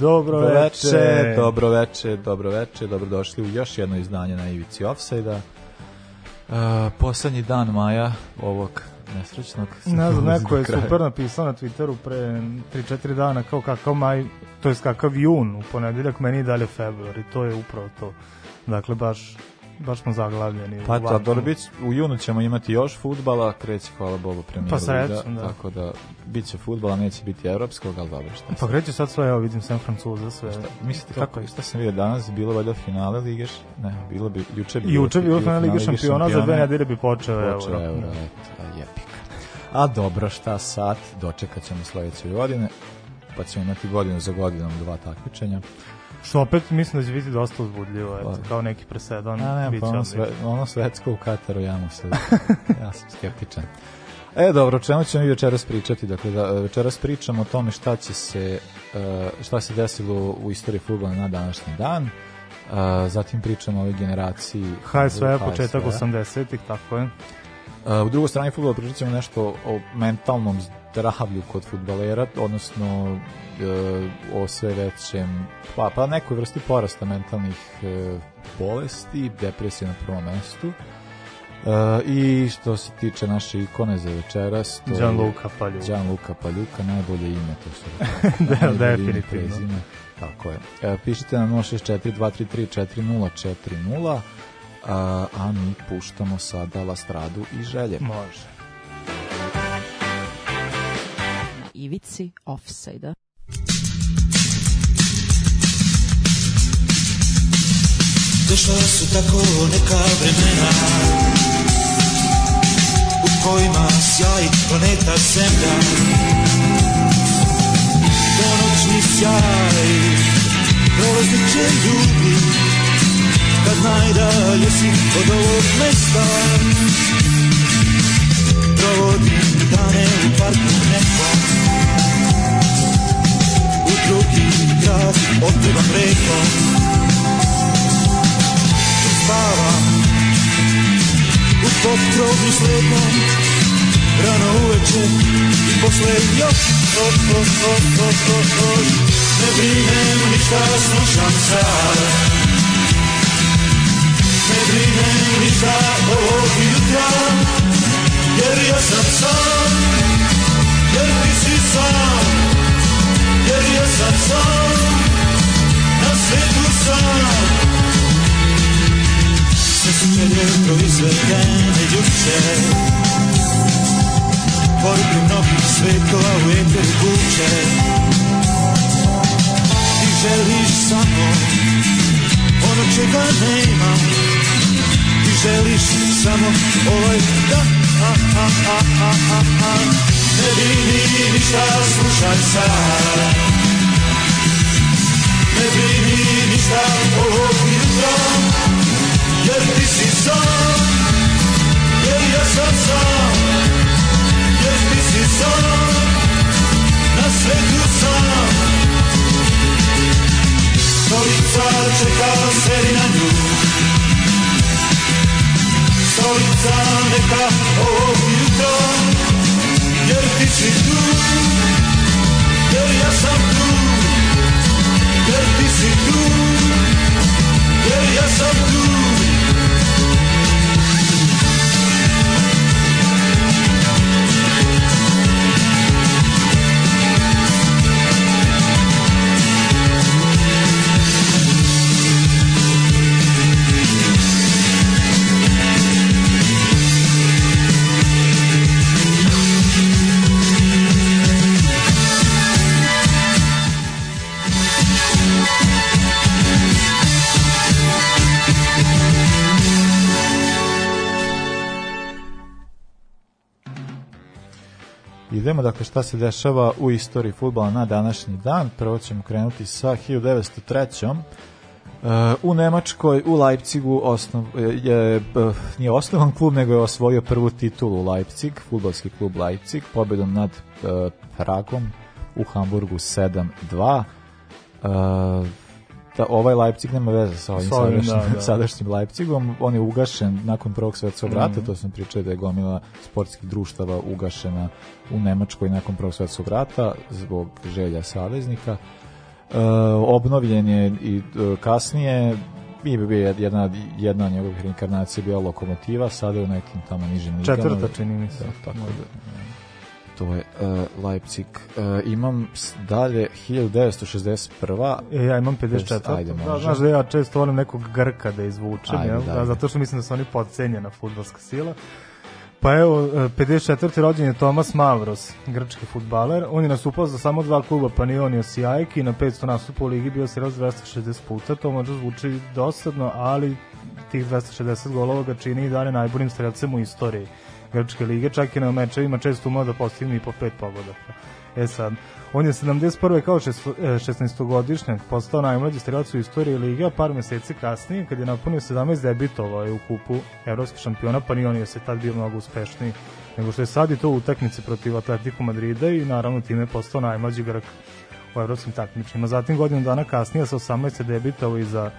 Dobro veče, dobro veče, dobro veče, dobrodošli u još jedno izdanje na Ivici Offside-a. Uh, poslednji dan maja ovog nesrećnog. Ne znam, neko je super napisao na Twitteru pre 3-4 dana kao kakav maj, to je kakav jun u ponedeljak, meni i dalje februar i to je upravo to. Dakle, baš, baš smo zaglavljeni. Pa da, vatru. dobro, bit, u junu ćemo imati još futbala, kreće, hvala Bogu, premijer Pa Liga, da. tako da bit će futbala, neće biti evropskog, ali dobro, šta Pa kreće sad sve, evo vidim sam Francuza, sve. Šta, mislite To kako, je. šta sam vidio danas, bilo valjda finale Lige, ne, bilo bi, juče bi Juče bilo finale Lige šampiona, za dve nedelje bi počeo Počeo euro. euro, eto, jepika. A dobro, šta sad, dočekat ćemo sledeće godine, pa ćemo imati godinu za godinom dva takmičenja. Što opet mislim da će biti dosta uzbudljivo, eto, kao neki presedan. A ne, pa ono, sve, ono svetsko u Kataru, ja mu se, ja sam skeptičan. E, dobro, o čemu ćemo večeras pričati? Dakle, da, večeras pričamo o tome šta će se, e, šta se desilo u istoriji fudbala na današnji dan, e, zatim pričamo o ovoj generaciji HSV, početak HSV-a. 80-ih, tako je. Uh, u drugoj strani futbola pričat ćemo nešto o mentalnom zdravlju kod futbalera, odnosno o sve većem, pa, pa nekoj vrsti porasta mentalnih uh, bolesti, depresije na prvom mestu. Uh, I što se tiče naše ikone za večeras, to je Gianluca Paljuka. Gianluca Paljuka, najbolje ime, to su Da, definitivno. prezime. Tako je. E, pišite na 064 233 4040 a, a mi puštamo sada Lastradu i želje. Može. Ivici offside-a. Došla su tako neka vremena U kojima sjaji planeta Zemlja. Ponoćni sjaj Prolazit će ljudi Kad najdalje si od ovog mesta. Provodim dane u parku nekom U drugi grad otpevam rekom spavam U potkrovnu slednom Rano uveče I posle još o, o, o, o, o, o. Ne brinem ništa slušam sad. Ne brinem ništa ovog jutra Jer ja sam sam Jer ti si sam. Jer ja sam sam Na svetu sam Sve su želje proizvedene juče. Poruke mnogih svetova u eteru kuće Ti želiš samo ono čega nema Ti želiš samo ovaj da a, a, a, a, a, a. Ne brini ništa, slušaj sad. Ne brini ništa ovog jutra jer ti si sam, jer ja sam sam, jer ti si sam, na svetu sam. Stolica čeka seri na nju, stolica neka ovog jutra, jer ti si tu, jer ja sam tu, jer ti si tu, jer ja sam tu. Idemo, dakle šta se dešava u istoriji futbala na današnji dan. Prvo ćemo krenuti sa 1903. Uh, u Nemačkoj, u Leipzigu osnov, je, je, nije osnovan klub, nego je osvojio prvu titulu Leipzig, futbolski klub Leipzig, pobedom nad uh, Pragom u Hamburgu 7-2. Uh, da ovaj Leipzig nema veze sa ovim ovim, sadašnjim, da, da. sadašnjim Leipzigom. On je ugašen nakon prvog svetskog rata, Mhm. to sam pričao da je gomila sportskih društava ugašena u Nemačkoj nakon prvog svetskog rata zbog želja saveznika. E, obnovljen je i e, kasnije i bi bio jedna, jedna od njegovih reinkarnacija bila lokomotiva, sada je u nekim tamo nižim ligama. Četvrta čini mi se. Da, tako da. To je uh, Leipzig. Uh, imam dalje 1961. E, ja imam 54. Ajde, da, znaš da ja često volim nekog Grka da izvučem, Ajde, jel? da, zato što mislim da su oni podcenjena futbolska sila. Pa evo, e, 54. rođen je Tomas Mavros, grčki futbaler. On je nastupao za samo dva kluba, Panionios i AEK i na 500 nastupa u ligi bio se raz 260 puta. To možda zvuči dosadno, ali tih 260 golova ga čini i dalje najboljim strelcem u istoriji grčke lige, čak i na mečevima često umao da postigne i po pet pogodaka. E sad, on je 71. kao šest- e, 16-godišnjak postao najmlađi strelac u istoriji lige, a par meseci kasnije, kad je napunio 17 debitovao je u kupu evropskih šampiona, pa ni on je se tad bio mnogo uspešniji nego što je sad i to u utakmici protiv Atletico Madrida i naravno time je postao najmlađi Grk u evropskim takmičima. Zatim godinu dana kasnije sa 18 debitovao i za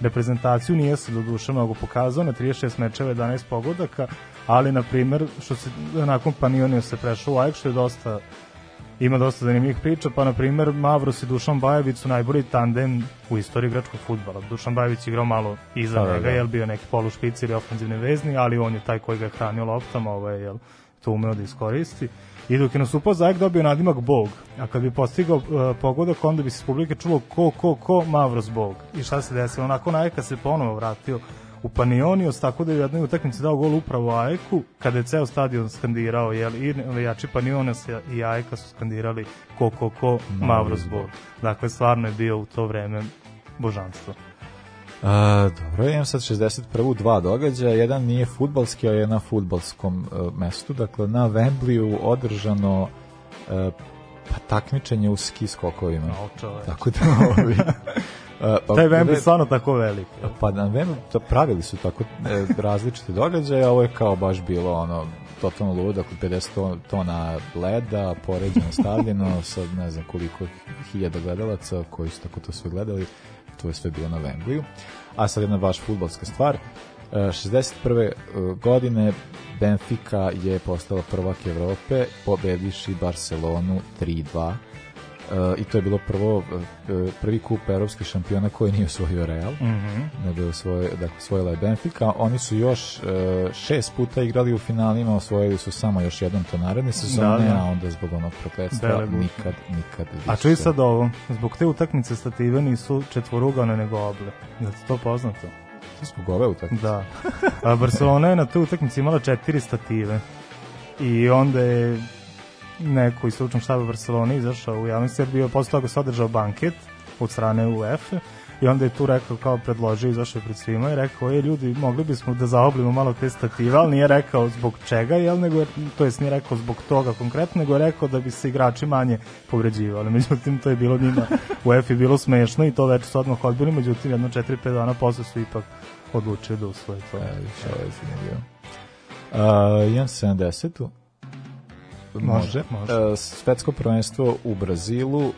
reprezentaciju nije se do duše mnogo pokazao na 36 mečeva 11 pogodaka, ali na primer što se nakon Panionio se prešao u Ajax što je dosta ima dosta zanimljivih priča, pa na primer Mavros i Dušan Bajević su najbolji tandem u istoriji igračkog futbala. Dušan Bajević je igrao malo iza Da, da, njega, da. jel bio neki polušpic ili ofenzivni vezni, ali on je taj koji ga je hranio loptama, ovaj, jel, to umeo da iskoristi. I dok je nastupao Zajek dobio nadimak Bog, a kad bi postigao uh, pogodak, onda bi se iz publike čulo ko, ko, ko, Mavros Bog. I šta se desilo? Nakon Ajeka se ponovo vratio u Panionios, tako da je u jednoj utakmici dao gol upravo Ajeku, kada je ceo stadion skandirao, jel, i navijači Panionios i Ajeka su skandirali ko, ko, ko, Mavros Bog. Dakle, stvarno je bio u to vreme božanstvo. A, dobro, imam sad 61. dva događaja. Jedan nije futbalski, a je na futbalskom uh, mestu. Dakle, na Wembleyu održano uh, pa takmičenje u ski skokovima. Tako da ovi... pa, Taj Wembley stvarno tako velik. Pa na Wembley to pravili su tako e, različite događaje, a ovo je kao baš bilo ono totalno ludo, dakle 50 ton- tona leda, poređeno stavljeno sa ne znam koliko hiljada gledalaca koji su tako to sve gledali, to je sve bilo na Wembleyu. A sad jedna baš futbolska stvar, E, 61. e, godine Benfica je postala prvak Evrope, pobediši Barcelonu 3-2. E, I to je bilo prvo e, prvi kup evropskih šampiona koji nije osvojio Real Mhm. nego je osvojio, dakle, osvojila je Benfica. Oni su još e, šest puta igrali u finalima, osvojili su samo još jedan to naredne sezone, Da, da. a onda zbog onog prokletstva guše. nikad, nikad više. A čuj sad ovo, zbog te utakmice stative nisu četvorugane nego oble. Je li to poznato? To zbog ove utakmice. Da. A Barcelona je na toj utakmici imala četiri stative. I onda je neko iz stručnog štaba Barcelona izašao u javnosti, jer bio posle toga se održao banket od strane UEFA i onda je tu rekao kao predložio, izašao je pred svima i rekao, je ljudi, mogli bismo da zaoblimo malo te stative, ali nije rekao zbog čega, jel, nego je, to jest nije rekao zbog toga konkretno, nego je rekao da bi se igrači manje povređivali. Međutim, to je bilo njima u UEFA bilo smešno i to već su odmah odbili, međutim, jedno 4-5 dana posle su ipak odlučili da usvoje to. E, više ovo je zanimljivo. Uh, imam 70 Može. može. E, svetsko prvenstvo u Brazilu,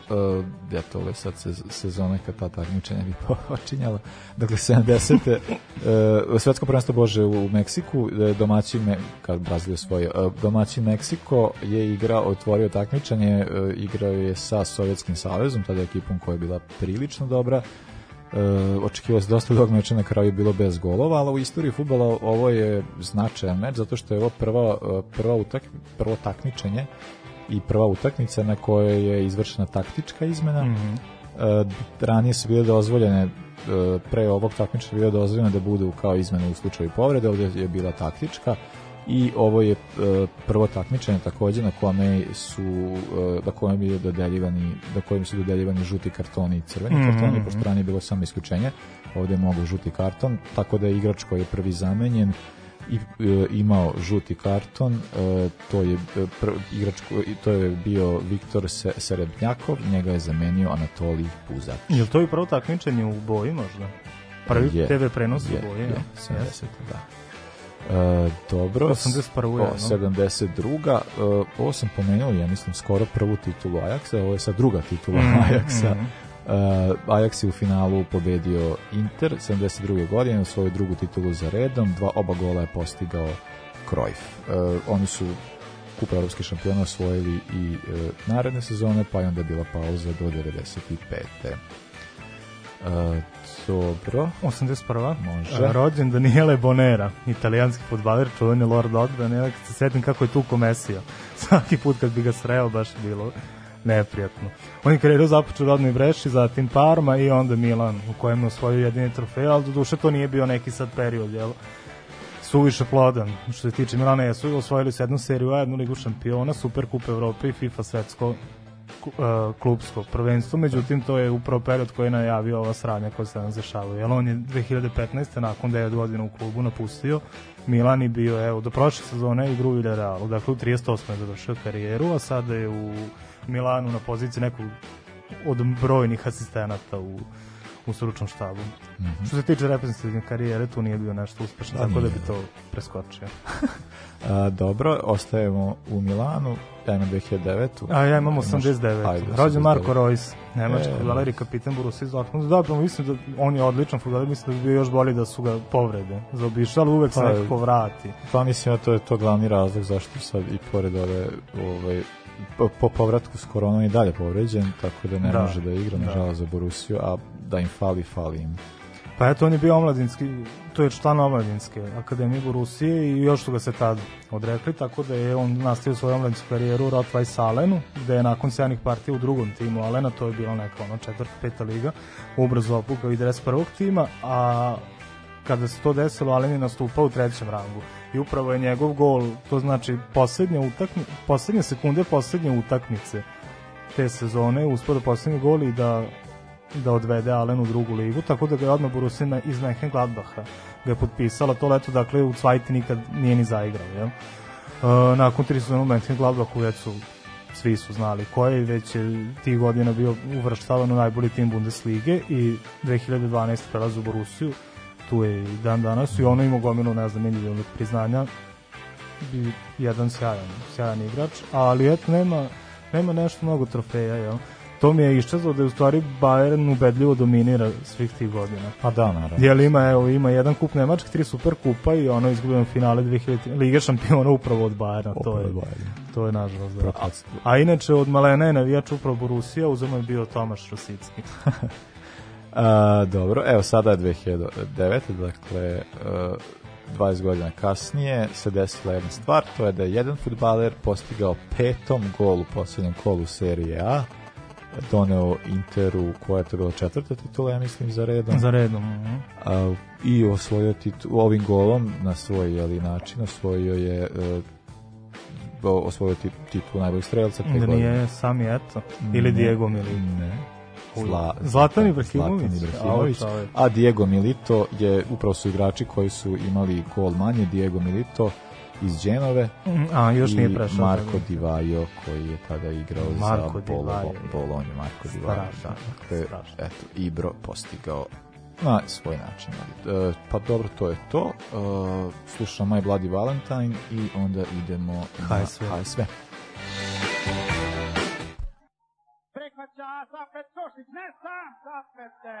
ja to je sad sez, sezone kad ta takmičenja bi počinjala. Dakle, 70. Uh, svetsko prvenstvo Bože u Meksiku, e, domaćin, Me, kad Brazil je svoj, domaćin Meksiko je igrao, otvorio takmičenje, igrao je sa Sovjetskim savezom, tada ekipom koja je bila prilično dobra, e, očekivao se dosta dog meča na kraju bilo bez golova, ali u istoriji fudbala ovo je značajan meč zato što je ovo prva, e, prva utak, prvo takmičenje i prva utakmica na kojoj je izvršena taktička izmena. Mm. -hmm. ranije su bile dozvoljene e, pre ovog takmičenja bilo dozvoljeno da budu kao izmene u slučaju povrede, ovdje je bila taktička i ovo je e, prvo takmičenje takođe na kome su e, na kojem je dodeljivani na kojem su dodeljivani žuti kartoni i crveni Mhm. kartoni pošto ranije je bilo samo isključenje ovdje je mogu žuti karton tako da je igrač koji je prvi zamenjen i e, imao žuti karton, e, to je pr, igrač to je bio Viktor Se, Serebnjakov, njega je zamenio Anatolij Puzač. Je li to i prvo takmičenje u boji možda? Prvi Je, TV prenos je, u boji, je, ja? 70, da. E, dobro. 81. O, je, no? 72. E, ovo sam pomenuo, ja mislim, skoro prvu titulu Ajaxa, ovo je sad druga titula Mhm, Ajaxa. mhm. Uh, Ajax je u finalu pobedio Inter 72. godine, svoju drugu titulu za redom, dva oba gola je postigao Cruyff. Uh, oni su kupa evropskih šampiona osvojili i uh, naredne sezone, pa je onda bila pauza do 95. Uh, dobro. 81. Može. Rođen Daniele Bonera, italijanski futbaler, čuveni Lord Odbrane. Ja kad se setim kako je tu komesio. Svaki put kad bi ga sreo, baš je bilo neprijatno. On je karijeru započeo u rodnoj Breši, zatim Parma i onda Milan, u kojem je osvojio jedini trofej, ali do duše to nije bio neki sad period, jel? suviše plodan. Što se tiče Milana, jesu osvojili su jednu seriju, A, jednu ligu šampiona, Super kup Evrope i FIFA svetsko klubsko prvenstvo, međutim to je upravo period koji je najavio ova sranja koja se nam dešavaju. Jer on je 2015. nakon 9 godina u klubu napustio Milan i bio, evo, do prošle sezone igru u Villarealu. Dakle, u 38. je završio karijeru, a sada je u Milanu na poziciji nekog od brojnih asistenata u u stručnom štabu. Mm -hmm. Što se tiče reprezentativne karijere, tu nije bio nešto uspešno, Da, tako da bi to preskočio. A, dobro, ostajemo u Milanu, ja imam 2009. A ja imam Imaš- 89. Ajde, Rođen 89. Marko Reus, nemački E, futbaler i kapitan Borussia Dortmund. Dobro, mislim da on je odličan futbaler, mislim da bi bio još bolji da su ga povrede zaobišli, ali uvek se Pa, nekako vrati. Pa mislim da to je to glavni razlog zašto sad i pored ove ovaj, po, po povratku s koronom i dalje povređen, tako da ne Da, može da igra, da. nažalost, za Borusiju, a da im fali, fali im. Pa eto, on je bio omladinski, to je član omladinske akademije Borusije i još su ga se tad odrekli, tako da je on nastavio svoju omladinsku karijeru u Rotvaj Salenu, gde je nakon sjajnih partija u drugom timu Alena, to je bila neka ono četvrta, peta liga, ubrzo opukao i dres prvog tima, a kada se to desilo, Alen je nastupao u trećem rangu. I upravo je njegov gol, to znači poslednja, utakmi, poslednje sekunde poslednje utakmice te sezone, uspio da postigne gol i da da odvede Alen u drugu ligu, tako da ga je odmah Borussia iz Mönchengladbacha ga je potpisala to leto, dakle u Cvajti nikad nije ni zaigrao, jel? E, nakon tri sezone u Mönchengladbachu već su svi su znali ko je već je tih godina bio uvrštavan u najbolji tim Bundeslige i 2012. prelazi u Borussiju tu je i dan danas i ono ima gomilu ne znam individualnih priznanja i jedan sjajan, sjajan igrač ali eto nema, nema nešto mnogo trofeja jel? To mi je iščezlo da je u stvari Bayern ubedljivo dominira svih tih godina Pa da, naravno. Jel ima, evo, ima jedan kup Nemački, tri super kupa i ono izgubljeno finale 2000 Lige šampiona upravo od Bayerna, to Upravo je, od Bayerna. to je nažalost da. A, a inače od Malena je navijač upravo Borussia, uzemo je bio Tomaš Rosicki. A, dobro, evo sada je 2009. Dakle, uh, 20 godina kasnije se desila jedna stvar, to je da je jedan futbaler postigao petom gol u poslednjem kolu serije A, doneo Interu, koja je to bila četvrta titula, ja mislim, za redom. Za redom. mhm. a, i osvojio titul, ovim golom na svoj jeli, način osvojio je e, osvojio ti, titul najboljeg strelca Da godine. nije Sami Eto ili Ne, Diego Milito. Ne. Zla, Zlatan Ibrahimović. Zlatan Ibrahimović. A Diego Milito je, upravo su igrači koji su imali gol manje, Diego Milito iz Dženove Mm, A, još nije prešao. Marko Di Vaio koji je tada igrao Marko za Bolo. Bolonju. Marko Di Vaio, da. Strašno, Dakle, eto, Ibro postigao na svoj način. E, pa dobro, to je to. E, slušamo My Bloody Valentine i onda idemo na HSV. HSV. Prihvaća Zapet Košić, ne sam Zapete.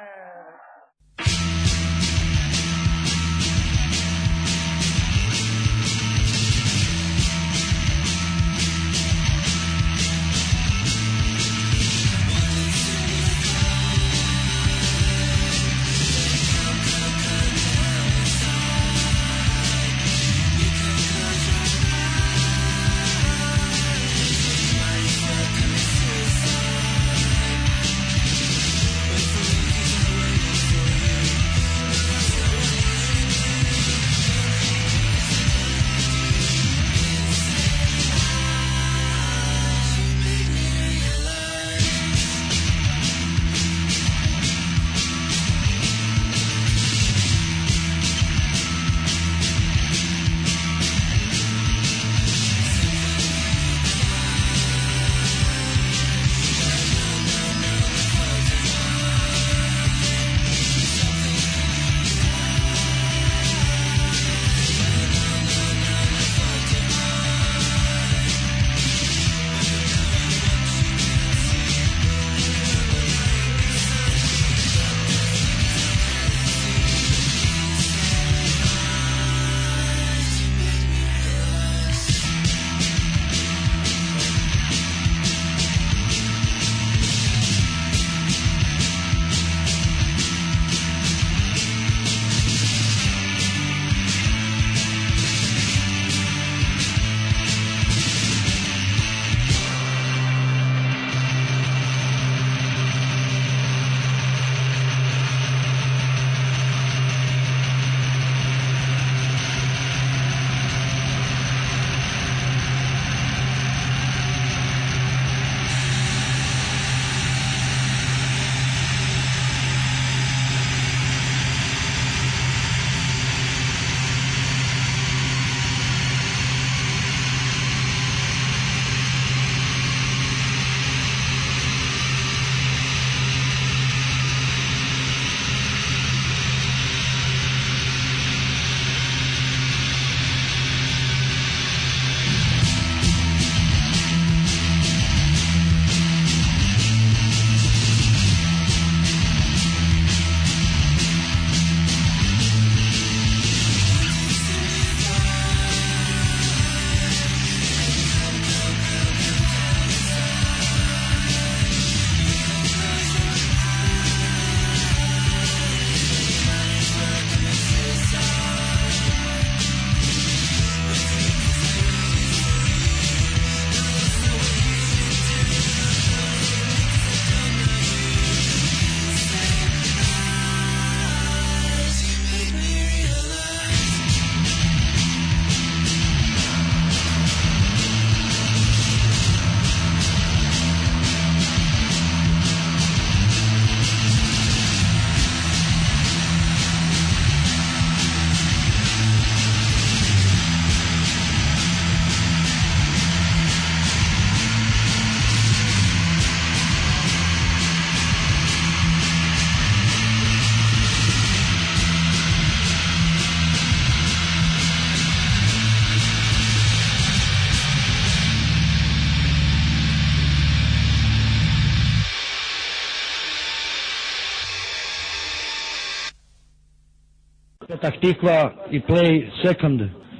Tikva he play second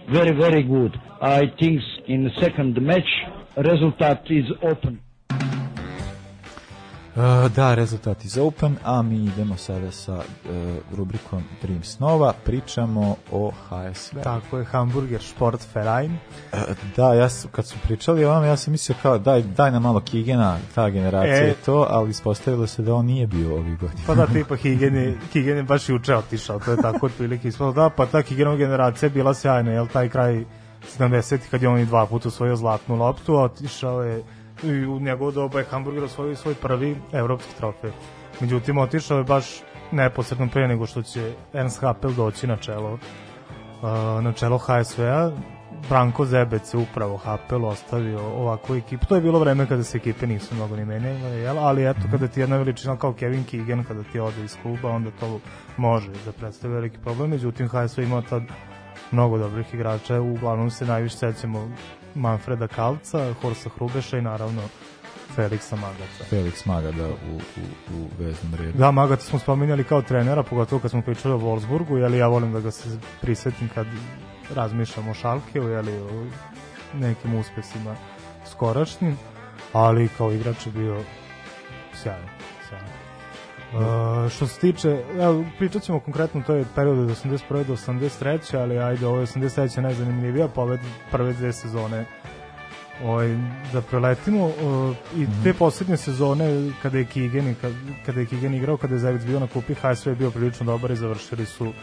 very very good. I think in second match result is open. Uh, da, rezultat iz Open, a mi idemo sada sa uh, rubrikom Dream Snova, pričamo o HSV. Tako je, Hamburger Sport Verein. Uh, da, ja sam, kad su pričali o ja sam mislio kao daj, daj nam malo Kigena, ta generacija E. je to, ali ispostavilo se da on nije bio ovih godina. Pa da, tipa Higen je, Higen je baš juče otišao, to je tako otprilike ispalo. Da, pa ta Higenova generacija je bila sjajna, jel, taj kraj 70 kad je on i dva puta osvojio zlatnu loptu, a otišao je i u njegovo doba je Hamburger osvojio svoj prvi evropski trofej. Međutim, otišao je baš neposredno pre nego što će Ernst Happel doći na čelo uh, na čelo HSV-a. Branko Zebec je upravo Happel ostavio ovakvu ekipu. To je bilo vreme kada se ekipe nisu mnogo ni menjale, jel? ali eto, kada ti jedna veličina kao Kevin Keegan, kada ti ode iz kluba, onda to može da predstavi veliki problem. Međutim, HSV imao tad mnogo dobrih igrača, uglavnom se najviše sećamo Manfreda Kalca, Horsa Hrubeša i naravno Feliksa Magaca. Felix Magada u, u, u veznom redu. Da, Magata smo spominjali kao trenera, pogotovo kad smo pričali o Wolfsburgu, jeli ja volim da ga se prisetim kad razmišljam o Šalkeu, jeli o nekim uspesima skoračnim, ali kao igrač je bio sjajan. sjajan. Uh, što se tiče, evo, pričat ćemo konkretno, to je period od 81. do 83. ali ajde, ovo je 83. najzanimljivija, ove prve dve sezone ovaj, da preletimo uh, i te poslednje sezone kada je Kigen, kada, kada je Kigen igrao, kada je Zagreb bio na kupi, HSV je bio prilično dobar i završili su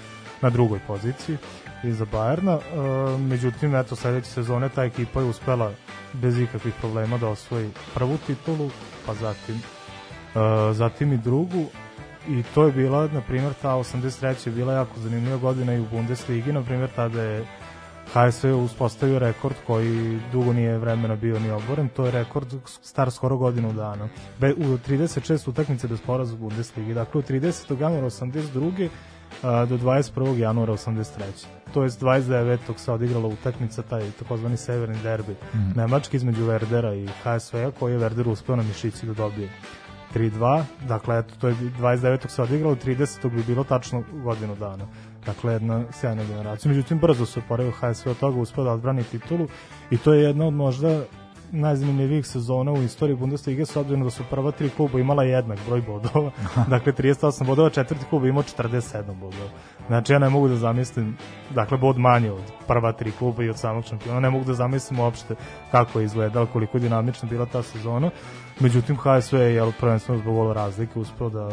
na drugoj poziciji iza Bajerna. Uh, međutim, eto, sledeće sezone ta ekipa je uspela bez ikakvih problema da osvoji prvu titulu, pa zatim zatim i drugu i to je bila, na primjer, ta 83. je bila jako zanimljiva godina i u Bundesligi, na primjer, tada je HSV uspostavio rekord koji dugo nije vremena bio ni oboren, to je rekord star skoro godinu dana. Be, u 36 utakmice bez poraza u Bundesligi, dakle u 30. januara 82. A, do 21. januara 83. To jest 29. se odigrala utakmica, taj takozvani severni derbi mm. Nemački između Werdera i HSV-a koji je Werder uspeo na mišići da dobije 3-2, dakle eto to je 29. se odigralo, 30. bi bilo tačno godinu dana. Dakle, jedna sjajna generacija. Međutim, brzo se oporavio HSV od toga, uspeo da odbrani titulu i to je jedna od možda najzanimljivijih sezona u istoriji Bundesliga s obzirom da su prva tri kluba imala jednak broj bodova. dakle, 38 bodova, četvrti klub imao 47 bodova. Znači, ja ne mogu da zamislim, dakle, bod manje od prva tri kluba i od samog šampiona. Ne mogu da zamislim uopšte kako je izgledala, koliko je dinamična bila ta sezona. Međutim, HSV je, jel, prvenstveno zbog ove razlike uspeo da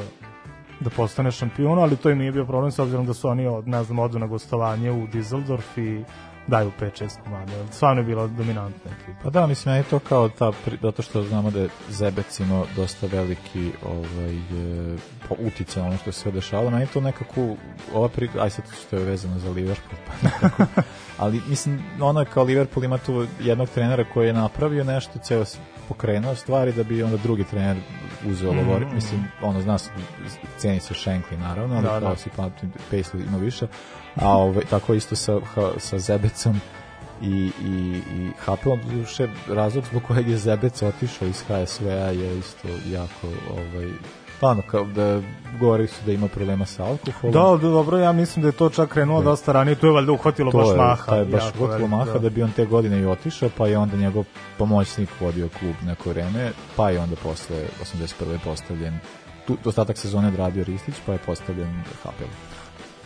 da postane šampion, ali to im nije bio problem s obzirom da su oni, od, ne znam, odu na gostovanje u Düsseldorf i daju 5-6 komada. Stvarno je bila dominantna ekipa. Pa da, mislim, je to kao ta, zato što znamo da je Zebec imao dosta veliki ovaj, e, po uticaj na ono što se sve dešavalo, meni to nekako, ova pri, aj sad što je vezano za Liverpool, pa nekako, ali mislim, ono je kao Liverpool ima tu jednog trenera koji je napravio nešto, ceo pokrenuo stvari da bi onda drugi trener uzeo mm. Mm. mislim, ono, zna se, ceni se Shankly naravno, ali Da, kao da. si Paisley ima više, a ovaj, tako isto sa, ha, sa Zebecom i, i, i Hapelom, duše, razlog zbog kojeg je Zebec otišao iz HSV-a je isto jako, ovaj, stvarno, kao da govori su da ima problema sa alkoholom. Da, da, dobro, ja mislim da je to čak krenulo Da. dosta ranije, to je valjda uhvatilo baš to je, maha. taj je baš veliko, maha da. bi on te godine i otišao, pa je onda njegov pomoćnik vodio klub neko vreme, pa je onda posle 81. postavljen tu, ostatak sezone odradio Ristić, pa je postavljen Hapel.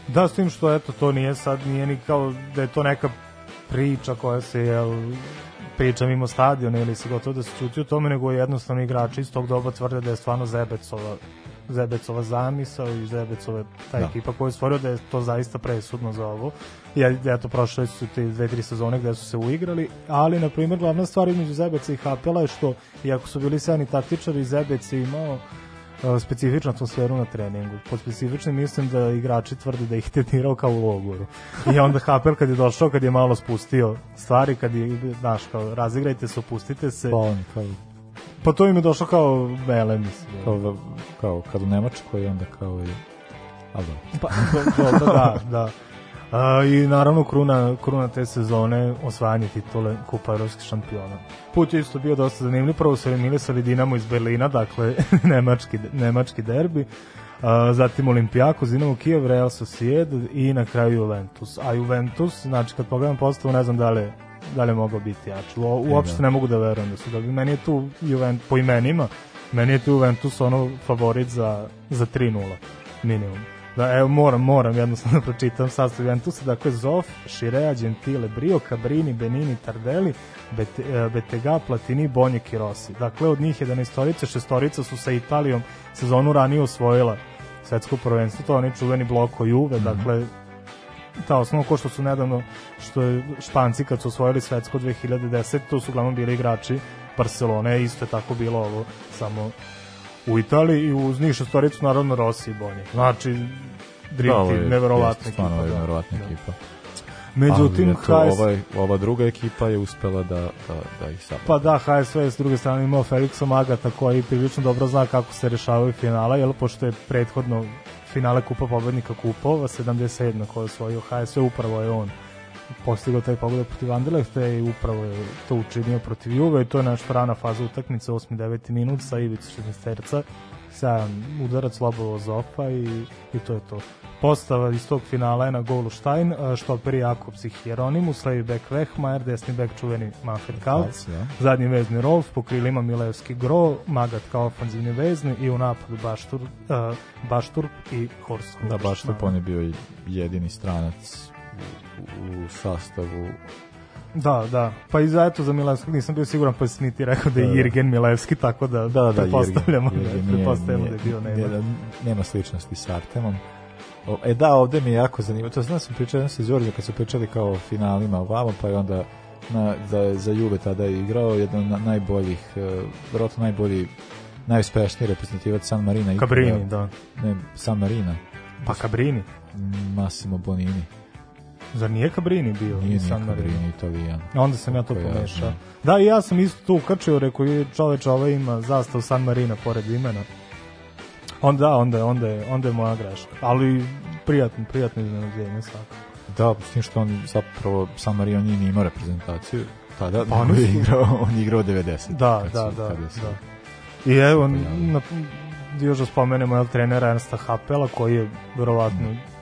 Da, s tim što eto to nije sad nije ni kao da je to neka priča koja se jel priča mimo stadiona ili se gotovo da se čuti o tome, nego jednostavno igrači iz tog doba tvrde da je stvarno Zebecova Zebecova zamisao i Zebecova ta Da. ekipa koju je stvorio da je to zaista presudno za ovo. Ja, eto, prošle su te dve, tri sezone gde su se uigrali, ali, na primjer, glavna stvar između Zebeca i Hapela je što, iako su bili sjajni taktičari, Zebec je imao specifičnu atmosferu na treningu. Pod specifičnim mislim da igrači tvrde da ih trenirao kao u logoru. I onda Hapel kad je došao, kad je malo spustio stvari, kad je, znaš, kao, razigrajte se, opustite se, Pa on, kao, pa to im je došlo kao vele, mislim. kao, kao kad u Nemačkoj, onda kao i... Ali da. Pa, do, da, da. A, I naravno kruna, kruna te sezone osvajanje titule Kupa Evropskih šampiona. Put je isto bio dosta zanimljiv, prvo su eliminisali Dinamo iz Berlina, dakle nemački, nemački derbi, zatim Olimpijakos, Dinamo Kijev, Real Sociedad i na kraju Juventus. A Juventus, znači kad pogledam postavu, ne znam da li, da li je mogao biti jači. U, uopšte ne mogu da verujem da su da meni je tu Juventus, po imenima, meni je tu Juventus ono favorit za, za 3-0 minimum. Da, evo, moram, moram jednostavno da pročitam sastav Juventusa, dakle Zof, Širea, Gentile, Brio, Cabrini, Benini, Tardelli, Bete, e, Betega, Platini, Bonjek i Rossi. Dakle, od njih 11 šestorica su sa Italijom sezonu ranije osvojila svetsko prvenstvo, to je onaj čuveni bloko Juve, mm -hmm. dakle, ta osnova ko što su nedavno što je Španci kad su osvojili svetsko 2010 to su uglavnom bili igrači Barcelone isto je tako bilo ovo samo u Italiji i uz njih šestoricu naravno Rossi i Bonje znači Dream da, Team, neverovatna ekipa. Da, neverovatna da. ekipa. Međutim, Ali HS... ovaj, ova druga ekipa je uspela da, da, da ih sad... Pa da, HSV je s druge strane imao Felixa Magata koji prilično dobro zna kako se rešavaju finala, jel, pošto je prethodno finale Kupa pobednika kupova, 77. koja je osvojio HSV, upravo je on postigao taj pogodak protiv Anderlehta i upravo je to učinio protiv Juve i to je nešto rana faza utakmice, 8. 9. minut sa Ivicu 16 terca sjajan udarac Lobova Zopa i, i to je to. Postava iz tog finala je na golu Štajn, štoperi Jakobs i Hieronimus, levi bek Vehmajer, desni bek čuveni Manfred Kalc, ja. zadnji vezni Rolf, po krilima Milevski Gro, Magat kao ofanzivni vezni i u napadu Baštur, uh, Baštur i Horst. Da, Baštur on je bio jedini stranac u, sastavu Da, da. Pa i za eto za Milevskog nisam bio siguran, pa si mi ti rekao da je da, da. Jirgen Milevski, tako da, da, da pretpostavljamo, da, Jirgen, pretpostavljamo da je bio nema. Nije, nema sličnosti s Artemom. O, e da, ovde mi je jako zanimljivo. To znam sam pričao sa Đorđe kad su pričali kao o finalima ovamo, pa je onda na, za, za Juve tada je igrao jedan od najboljih, uh, vjerojatno najbolji najuspešniji reprezentativac San Marina. Cabrini, da. Ne, San Marina. Pa Cabrini. Massimo Bonini. Zar nije Cabrini bio? Nije, nije Cabrini, Italijan. Onda sam ja to pomešao. Da, i ja sam isto tu ukačio, rekao čoveč ovaj ima zastav San Marina pored imena. Onda, da, onda, onda, je, onda je moja greška. Ali prijatno, prijatno iznenađenje svako. Da, s tim što on zapravo San Marino nije ni imao reprezentaciju tada, pa on je igrao, on je igrao 90. Da, kad da, su, da, kada su, da. I evo, na, još da spomenemo trenera Ernsta Hapela koji je verovatno mm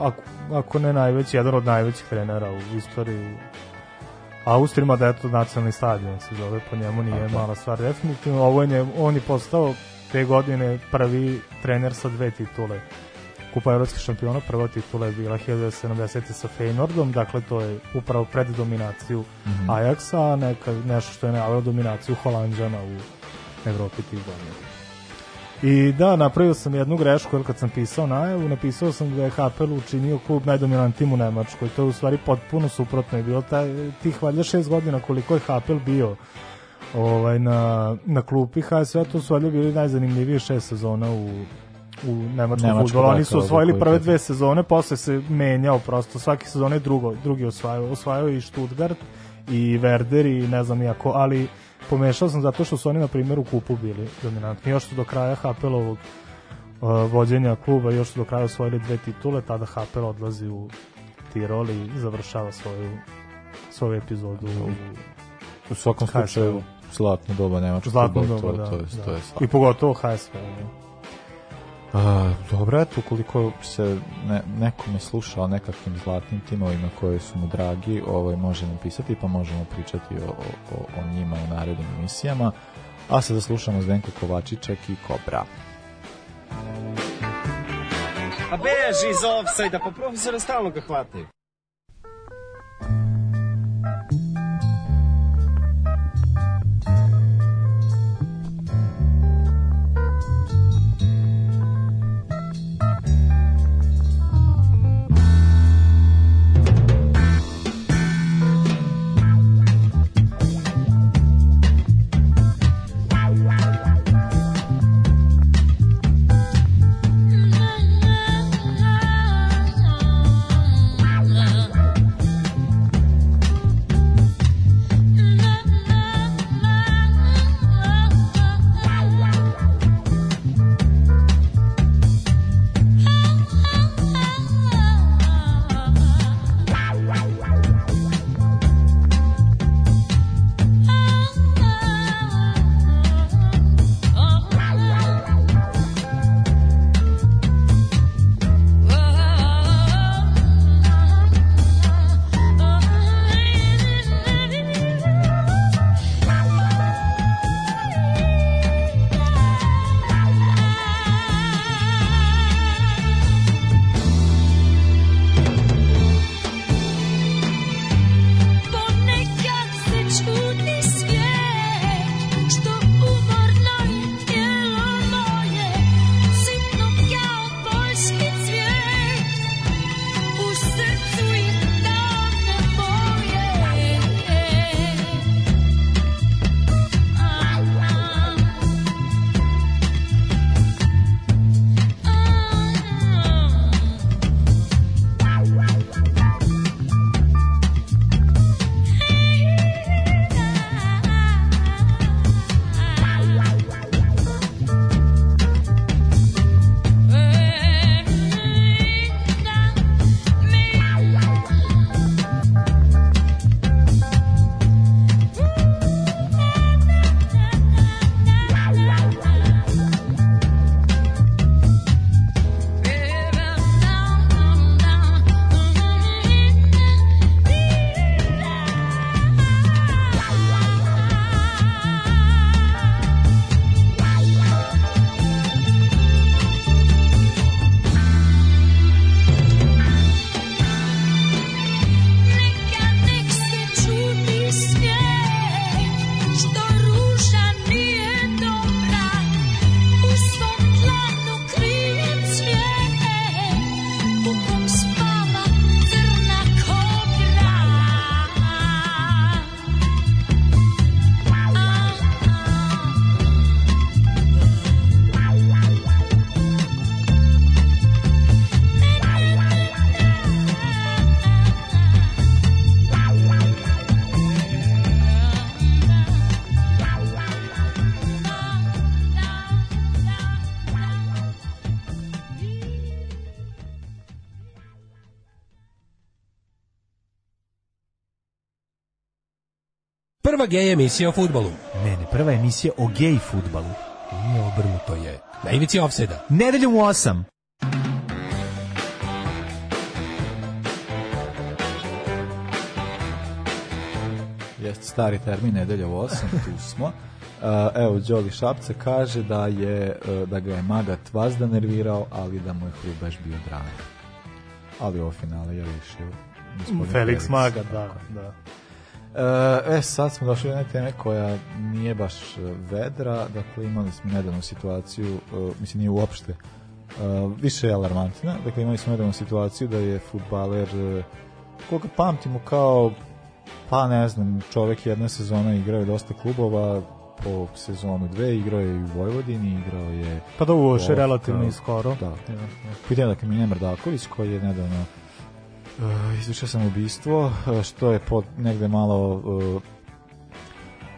ako, ako ne najveći, jedan od najvećih trenera u istoriji Austrima da je to nacionalni stadion se zove, po njemu nije Aha. mala stvar definitivno. Ovo je, on je postao te godine prvi trener sa dve titule. Kupa evropskih šampiona, prva titula je bila 1970. sa Feynordom, dakle to je upravo pred dominaciju mm -hmm. Ajaxa, neka, nešto što je najavio dominaciju Holandžana u Evropi tih godina. I da, napravio sam jednu grešku, jer kad sam pisao najavu, napisao sam da je HPL učinio klub najdominantnijim u Nemačkoj. To je u stvari potpuno suprotno je bilo taj, tih valjda šest godina koliko je HPL bio ovaj, na, na klupi HSV, to su valjda bili najzanimljivije šest sezona u, u nemačkom futbolu. Oni su osvojili prve dve sezone, posle se menjao prosto, svake sezone drugo, drugi osvajao. Osvajao i Stuttgart i Werder i ne znam jako, ali pomešao sam zato što su oni na primjer u kupu bili dominantni. Još su do kraja Hapelovog uh, vođenja kluba, još su do kraja osvojili dve titule, tada Hapel odlazi u Tirol i završava svoju svoju epizodu u, u svakom slučaju zlatno doba nemačkog zlatno doba, to, da, to, je, da. to je I pogotovo HSV. Da. A, eto, ukoliko se ne, nekome sluša o nekakvim zlatnim timovima koji su mu dragi, ovaj, može nam pisati, pa možemo pričati o, o, o njima u narednim emisijama. A sada slušamo Zdenko Kovačiček i Kobra. A beži iz offside pa profesora stalno ga hvataju. Prva gej emisija o futbolu. Ne, ne, prva emisija o gej futbalu. Nije obrnuto je. Na ivici offside-a. Nedeljom u 8. Jeste stari termin, nedelja u 8, tu smo. Uh, evo, Đoli Šapca kaže da je uh, da ga je Magat vazda nervirao, ali da mu je Hrubaš bio drag. Ali ovo finale je rešio. gospodin Felix Maga, tako da, da. E, e, sad smo došli do jedne teme koja nije baš e, vedra, dakle imali smo nedavnu situaciju, e, mislim nije uopšte, više je alarmantna, dakle imali smo nedavnu situaciju da je futbaler, koga pamtimo kao, pa ne znam, čovek jedna sezona igrao je dosta klubova, po sezonu dve igrao je i u Vojvodini, igrao je Pa da Ovo, relativno da. i skoro. Da. Pitanje dakle Miljan Mrdaković koji je nedavno uh, izvršio sam ubistvo, uh, što je pod negde malo uh,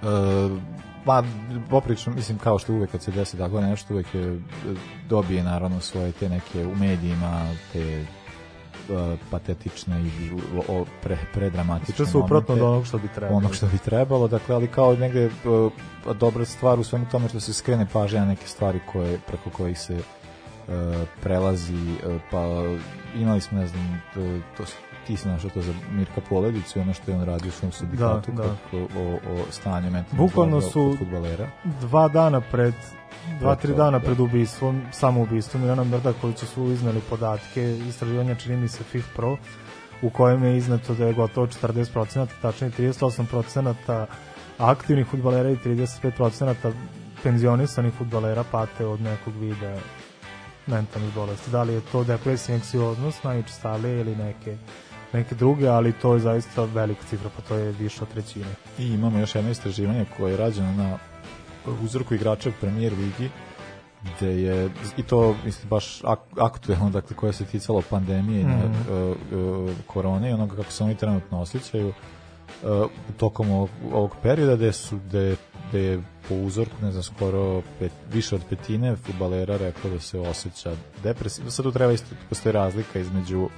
uh, pa poprično, mislim kao što uvek kad se desi tako nešto, uvek je, dobije naravno svoje te neke u medijima, te uh, patetične i o, pre, predramatične Sve suprotno momente od onog što bi trebalo. onog što bi trebalo, dakle, ali kao negde uh, dobra stvar u svemu tome što se skrene pažnja na neke stvari koje, preko kojih se prelazi, uh, pa imali smo, ne znam, to, to, ti si našao to za Mirka Poledicu i ono što je on radio u svom sindikatu Da, da. kako, o, o stanju mentalnog Bukvalno su- futbalera. Dva dana pred dva, tri dana da. pred ubistvom, samo ubistvom Milana Mrdakovića su iznali podatke istraživanja čini mi se FIF Pro u kojem je iznato da je gotovo 40%, tačnije 38% aktivnih futbalera i 35% penzionisanih futbalera pate od nekog vida mentalnih bolesti. Da li je to depresija, anksioznost najučestalije ili neke neke druge, ali to je zaista velika cifra, pa to je više od trećine. I imamo još jedno istraživanje koje je rađeno na uzorku igrača u premier ligi gde je, i to mislim baš ak aktuelno, dakle koje se ticalo pandemije i Mhm. mm. uh, uh, korone i onoga kako se oni trenutno osjećaju uh, tokom ovog, ovog perioda gde su gde, gde je po uzorku, ne znam, skoro pet, više od petine futbalera reklo da se osjeća depresivno. Sad tu treba isto, postoji razlika između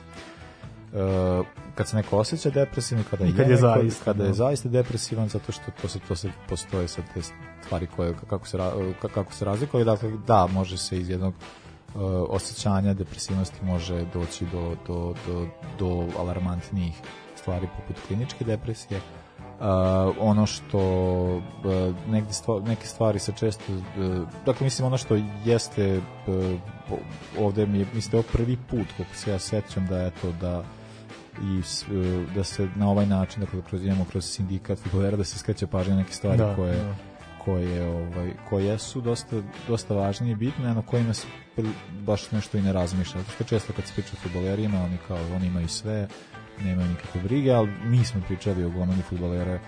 Uh, kad se neko osjeća depresivno kada I kad je neko- zaista, kada je da. zaista depresivan zato što to se to se postoje sad te stvari koje kako se kako se razlikuju dakle da može se iz jednog uh, osjećanja depresivnosti može doći do, do, do, do alarmantnijih stvari poput kliničke depresije Uh, ono što uh, negde stva, neke stvari se često uh, dakle mislim ono što jeste uh, ovde mi je mislim da je prvi put koliko se ja sećam da eto da i e, da se na ovaj način dakle kroz imamo kroz sindikat futbolera da se skreće pažnja neke stvari Da, koje da. koje ovaj koje su dosta dosta važne i bitne na kojima se baš nešto i ne razmišlja zato što često kad se priča o fudbalerima oni kao oni imaju sve nemaju nikakve brige ali mi smo pričali o gomeni fudbalera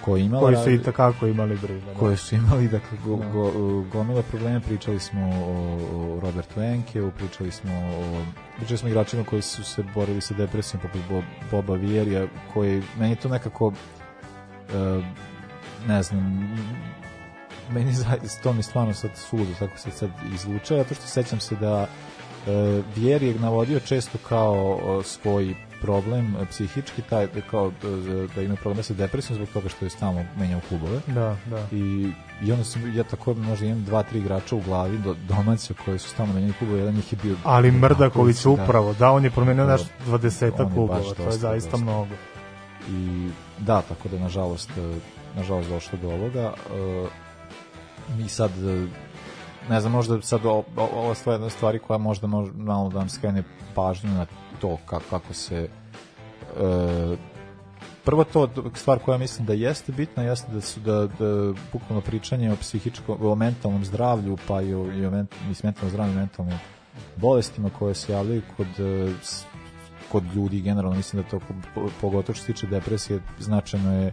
koji imala Koji su i takako imali briga. da. koje su imali dakle go, Da. go, gomila problema pričali smo o, o Robertu Enkeu pričali smo o pričali smo igračima koji su se borili sa depresijom poput Bo- Boba Vierija koji meni to nekako e, ne znam meni zaista to mi stvarno sad sudo tako se sad izvuče zato što sećam se da e, Vieri je navodio često kao svoj problem e, psihički taj da kao da, da ima problema sa depresijom zbog toga što je stalno menjao klubove Da, da. i, i onda sam ja tako možda imam dva, tri igrača u glavi do, domaća koji su stalno menjali klubove, jedan njih je bio Ali Mrdaković da. upravo, da, on je promenio Da. naš On 20 je baš klubova, to je zaista dosta. mnogo. i da, tako da nažalost e, nažalost došlo do ovoga e, mi sad e, ne znam, možda sad o- o- ova stvar je jedna stvari koja možda može malo da nam skrene pažnju na to kako, kako se e, prvo to stvar koja mislim da jeste bitna jeste da su da, da bukvalno pričanje o psihičkom o mentalnom zdravlju pa i o, i o ment, mentalnom zdravlju mentalnim bolestima koje se javljaju kod e, kod ljudi generalno mislim da to po- pogotovo što se tiče depresije značajno je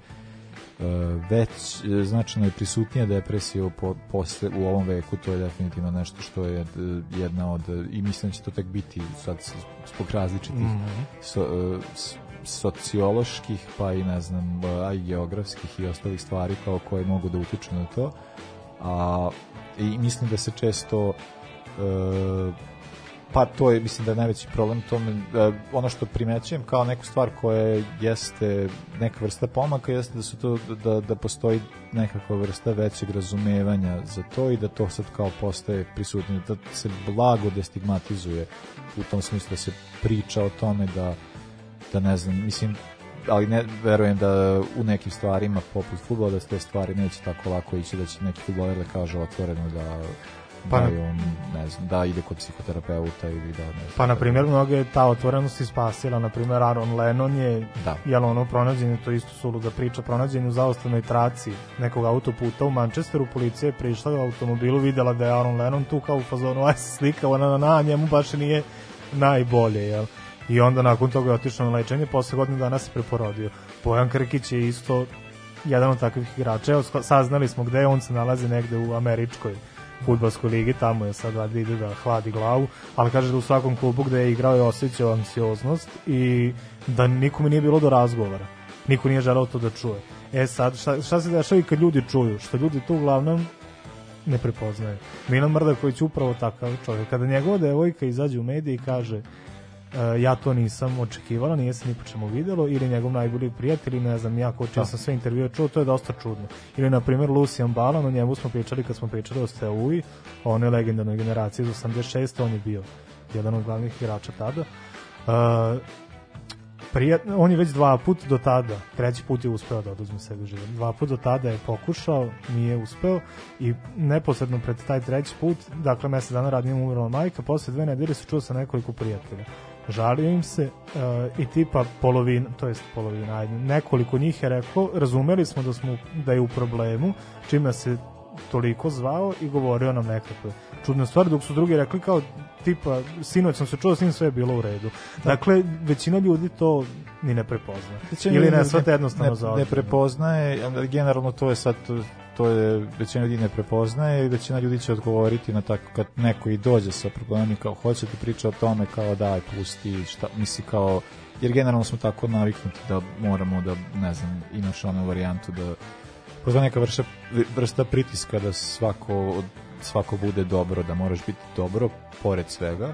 već e, značajno je prisutnija depresija u, po, posle, u ovom veku to je definitivno nešto što je e, jedna od i mislim da će to tek biti sad s- zbog različitih Mhm. so, e, s- socioloških pa i ne znam a i geografskih i ostalih stvari kao koje mogu da utiču na to a i mislim da se često e, Pa to je, mislim da je najveći problem tome, da, ono što primećujem kao neku stvar koja jeste neka vrsta pomaka, jeste da su to, da, da postoji nekakva vrsta većeg razumevanja za to i da to sad kao postaje prisutno, da se blago destigmatizuje u tom smislu da se priča o tome da, da ne znam, mislim, ali ne verujem da u nekim stvarima poput fudbala da se te stvari neće tako lako ići da će neki fudbaler da kaže otvoreno da Pa da na- je on, ne znam, da ide kod psihoterapeuta ili da ne znam. Pa, na primjer, mnoge je ta otvorenost ispasila. Na primjer, Aaron Lennon je, Da. jel ono, pronađen, to je isto suluda priča, pronađen u zaostavnoj traci nekog autoputa u Manchesteru, policija je prišla u automobilu, videla da je Aaron Lennon tu kao u fazonu, aj se slika, ona na, na, njemu baš nije najbolje, jel? I onda nakon toga je otišao na lečenje, posle godinu dana se preporodio. Bojan Krkić je isto jedan od takvih igrača. Evo, saznali smo gde je, on se nalazi negde u američkoj futbalskoj ligi, tamo je sad valjda ide da hladi glavu, ali kaže da u svakom klubu gde je igrao je osjećao anksioznost i da nikome nije bilo do razgovora. Niko nije želeo to da čuje. E sad, šta, šta se dešava i kad ljudi čuju? Što ljudi tu uglavnom ne prepoznaju. Milan Mrdaković upravo takav čovjek. Kada njegova devojka izađe u mediji i kaže e, ja to nisam očekivala, nije se ni po čemu videlo, ili njegov najbolji prijatelj, ne znam, ja ko čija sam sve intervjue čuo, to je dosta čudno. Ili, na primjer, Lucian Balan, o njemu smo pričali kad smo pričali o Steaui, o onoj legendarnoj generaciji iz 86. on je bio jedan od glavnih igrača tada. Uh, Prijat, on je već dva put do tada, treći put je uspeo da oduzme sebi život. Dva put do tada je pokušao, nije uspeo i neposredno pred taj treći put, dakle mesec dana rad nije mu umrla majka, posle dve nedelje se čuo sa nekoliko prijatelja. Žalio im se uh, i tipa polovina, to jest polovina, ajde, nekoliko njih je rekao, razumeli smo da, smo, da je u problemu, čime se toliko zvao i govorio nam nekakve čudne stvari, dok su drugi rekli kao tipa, sinoć sam se čuo, s njim sve je bilo u redu. Dakle, većina ljudi to ni ne prepozna. Većina Ili ne shvate jednostavno ne, ne ozbiljno. prepoznaje, generalno to je sad to, je većina ljudi ne prepoznaje i većina ljudi će odgovoriti na tako kad neko i dođe sa problemom i kao hoće da priča o tome kao daj pusti šta misli kao jer generalno smo tako naviknuti da moramo da ne znam imaš onu varijantu da postoji neka vrsta, vrsta pritiska da svako svako bude dobro, da moraš biti dobro pored svega,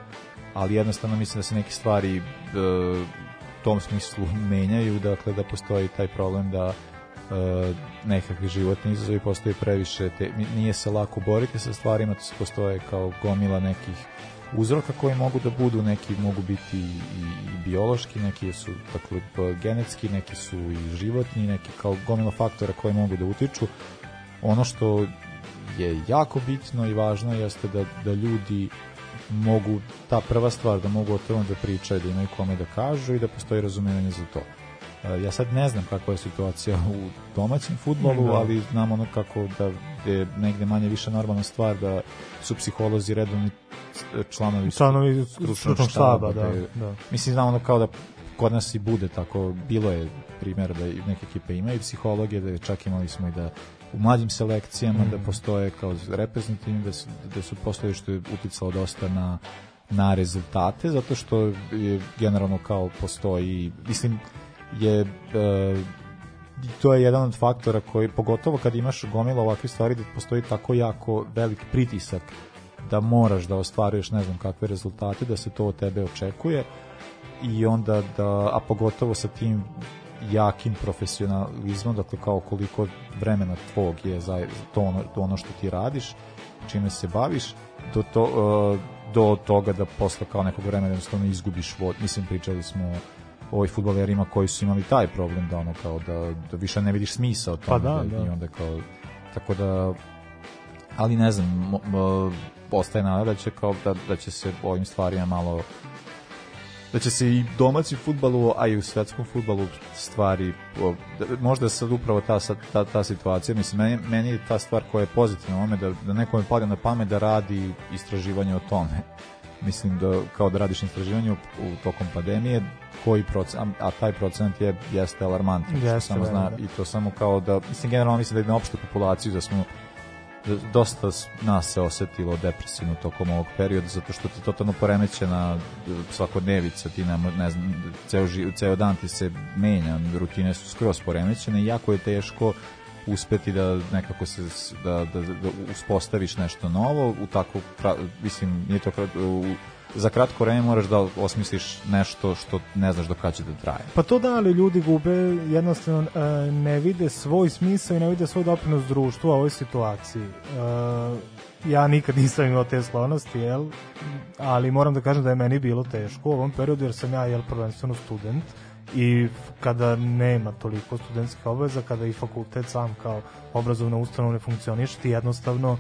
ali jednostavno mislim da se neke stvari e, u tom smislu menjaju, dakle da postoji taj problem da nekakvi životni izazovi postoji previše, te, nije se lako boriti sa stvarima, to se postoje kao gomila nekih uzroka koji mogu da budu, neki mogu biti i, i biološki, neki su dakle, p- genetski, neki su i životni, neki kao gomila faktora koji mogu da utiču. Ono što je jako bitno i važno jeste da, da ljudi mogu, ta prva stvar, da mogu o tome da pričaju, da imaju kome da kažu i da postoji razumevanje za to. Ja sad ne znam kakva je situacija u domaćem futbolu, Da. ali znam ono kako da je negde manje više normalna stvar da su psiholozi redovni članovi Članovi stručnog štaba, da, je- da. Mislim, znam ono kao da kod nas i bude tako, bilo je primjer da i neke ekipe imaju psihologe, da čak imali smo i da u mlađim selekcijama da postoje kao reprezentativni, da su, da su postoje što je uticalo dosta na na rezultate, zato što je generalno kao postoji, mislim, je e, to je jedan od faktora koji, pogotovo kad imaš gomila ovakvih stvari, da postoji tako jako velik pritisak da moraš da ostvaruješ ne znam kakve rezultate, da se to od tebe očekuje i onda da, a pogotovo sa tim jakim profesionalizmom, dakle kao koliko vremena tvog je za to ono, to ono što ti radiš, čime se baviš, do, to, e, do toga da posle kao nekog vremena jednostavno izgubiš vod. Mislim, pričali smo o ovoj futbolerima koji su imali taj problem da ono kao da, da više ne vidiš smisao tome Pa da, da. i onda kao tako da ali ne znam postaje nada da će kao da, da će se ovim stvarima malo da će se i domaći futbalu, a i u svetskom futbalu stvari, da, možda sad upravo ta, ta, ta situacija, mislim, meni, meni je ta stvar koja je pozitivna u ome, da, da nekome pada na pamet da radi istraživanje o tome. Mislim da kao da radiš istraživanje u, u tokom pandemije, koji procent, a, taj procent je jeste alarmantan. Jeste, samo zna, da. I to samo kao da, mislim, generalno mislim da je na opštu populaciju da smo da dosta nas se osetilo depresivno tokom ovog perioda zato što ti totalno poremećena e, svakodnevica ti nam, ne znam, ceo, ži, ceo dan ti se menja, rutine su skroz poremećene i jako je teško uspeti da nekako se da, da, da uspostaviš nešto novo u tako mislim nije to u, za kratko vreme moraš da osmisliš nešto što ne znaš do kada će da traje. Pa to da, ali ljudi gube, jednostavno e, ne vide svoj smisao i ne vide svoj doprinos društvu u ovoj situaciji. E, ja nikad nisam imao te sklonosti, jel? ali moram da kažem da je meni bilo teško u ovom periodu jer sam ja jel, prvenstveno student i kada nema toliko studentskih obaveza, kada i fakultet sam kao obrazovna ustanova ne funkcioniše, ti jednostavno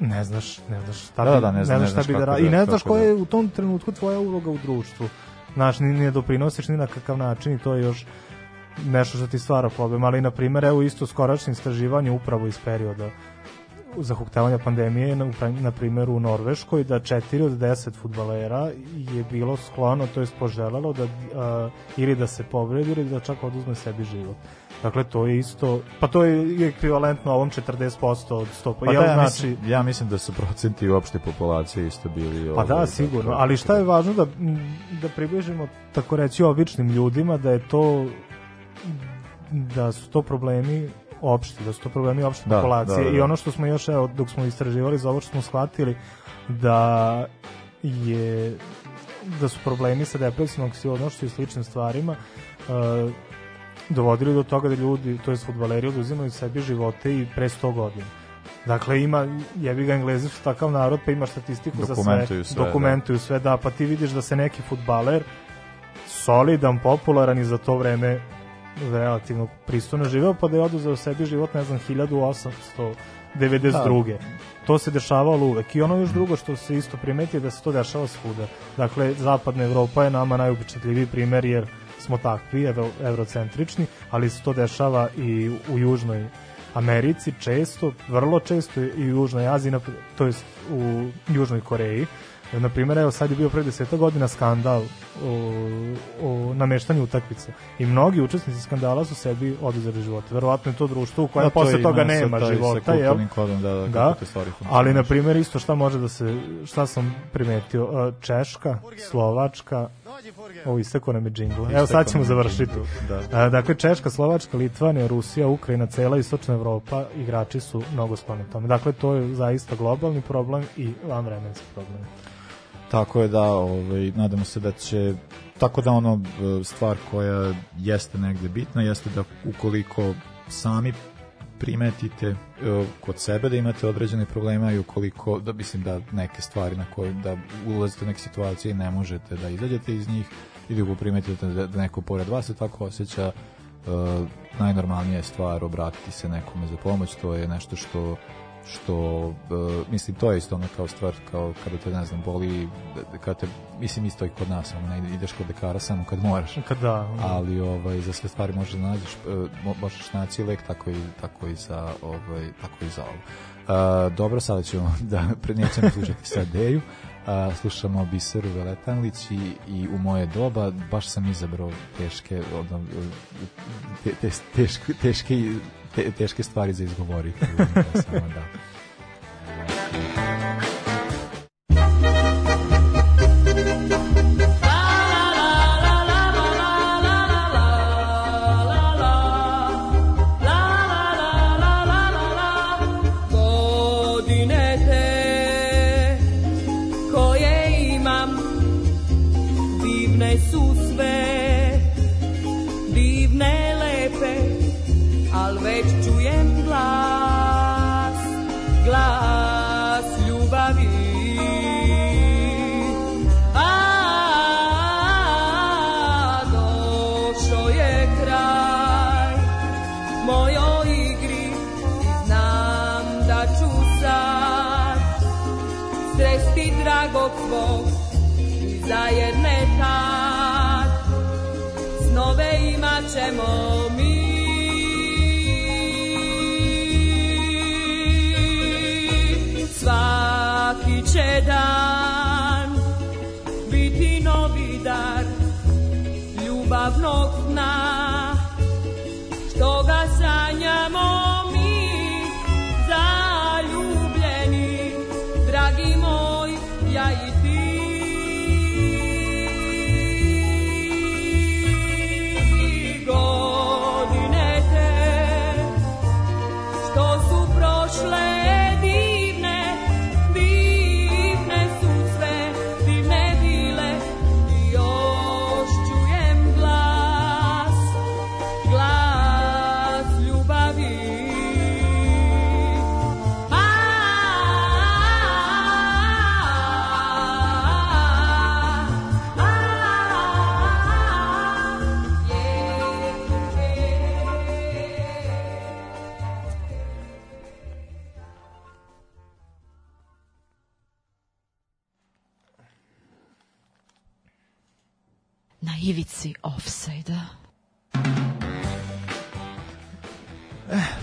ne znaš, ne znaš šta Da, bi, da, ne zna- ne šta znaš bi da kako ra- da- i ne znaš koja da- je u tom trenutku tvoja uloga u društvu. Znaš, ni ne doprinosiš ni na kakav način i to je još nešto što ti stvara problem, ali na primjer evo isto skoračni istraživanje upravo iz perioda zahuktavanja pandemije na, na primjer u Norveškoj da 4 od 10 futbalera je bilo sklono, to jest poželelo da a, ili da se povredi ili da čak oduzme sebi život. Dakle, to je isto, pa to je ekvivalentno ovom 40% od 100%. Pa da, ja, znači, mislim, ja mislim da su procenti uopšte populacije isto bili... Pa da, ovaj, sigurno. Ali šta je važno da, da približimo, tako reći, običnim ljudima, da je to da su to problemi opšti, da su to problemi opšte Da, populacije da, da, da. i ono što smo još, evo, dok smo istraživali za ovo što smo shvatili da je da su problemi sa depresijom, anksioznošću i sličnim stvarima uh, dovodili do toga da ljudi, to je futbaleri, oduzimaju sebi živote i pre 100 godina. Dakle, ima, jebi ga Englezi su takav narod, pa ima statistiku za sve, Dokumentuju sve, dokumentuju sve, da, pa ti vidiš da se neki futbaler solidan, popularan i za to vreme relativno pristojno živeo, pa da je oduzeo sebi život, ne znam, 1892. To se dešavalo uvek. I ono još drugo što se isto primeti je da se to dešava svuda. Dakle, zapadna Evropa je nama najupečatljiviji primer jer smo takvi, evro, evrocentrični, ali se to dešava i u Južnoj Americi često, vrlo često i u Južnoj Aziji, to jest u Južnoj Koreji. Na primjer, evo sad je bio pre deseta godina skandal o, o nameštanju utakmice i mnogi učesnici skandala su sebi oduzeli živote. Verovatno je to društvo u kojem Da, to posle toga nema taj- života, jel? kodom, da, da, Da, ali na primjer isto šta može da se, šta sam primetio, uh, Češka, Slovačka, ovo isteko nam je džingla. Evo sad ćemo završiti. džingl, da. A, dakle, Češka, Slovačka, Litvanija, Rusija, Ukrajina, cela istočna Evropa, igrači su mnogo skloni tome. Dakle, to je zaista globalni problem i vanvremenski problem. Tako je da, ovaj, nadamo se da će tako da ono e, stvar koja jeste negde bitna jeste da ukoliko sami primetite e, kod sebe da imate određene probleme i ukoliko da mislim da neke stvari na koje da ulazite u neke situacije i ne možete da izađete iz njih ili ako primetite da, da neko pored vas se tako osjeća e, najnormalnija je stvar obratiti se nekome za pomoć to je nešto što što e, mislim to je isto ono kao stvar kao kada te ne znam boli kada te mislim isto i kod nas ono ne ideš kod lekara samo kad moraš Kada, ali ovaj za sve stvari možeš da nađeš mo- možeš naći lek tako i tako i za ovaj tako i za ovo. E, dobro, sada ćemo da pre nećemo slušati sa Deju. A, slušamo Biseru Veletanlić i, i u moje doba baš sam izabrao teške ono, te, te, teške, teške, te, teške stvari za izgovoriti. Samo da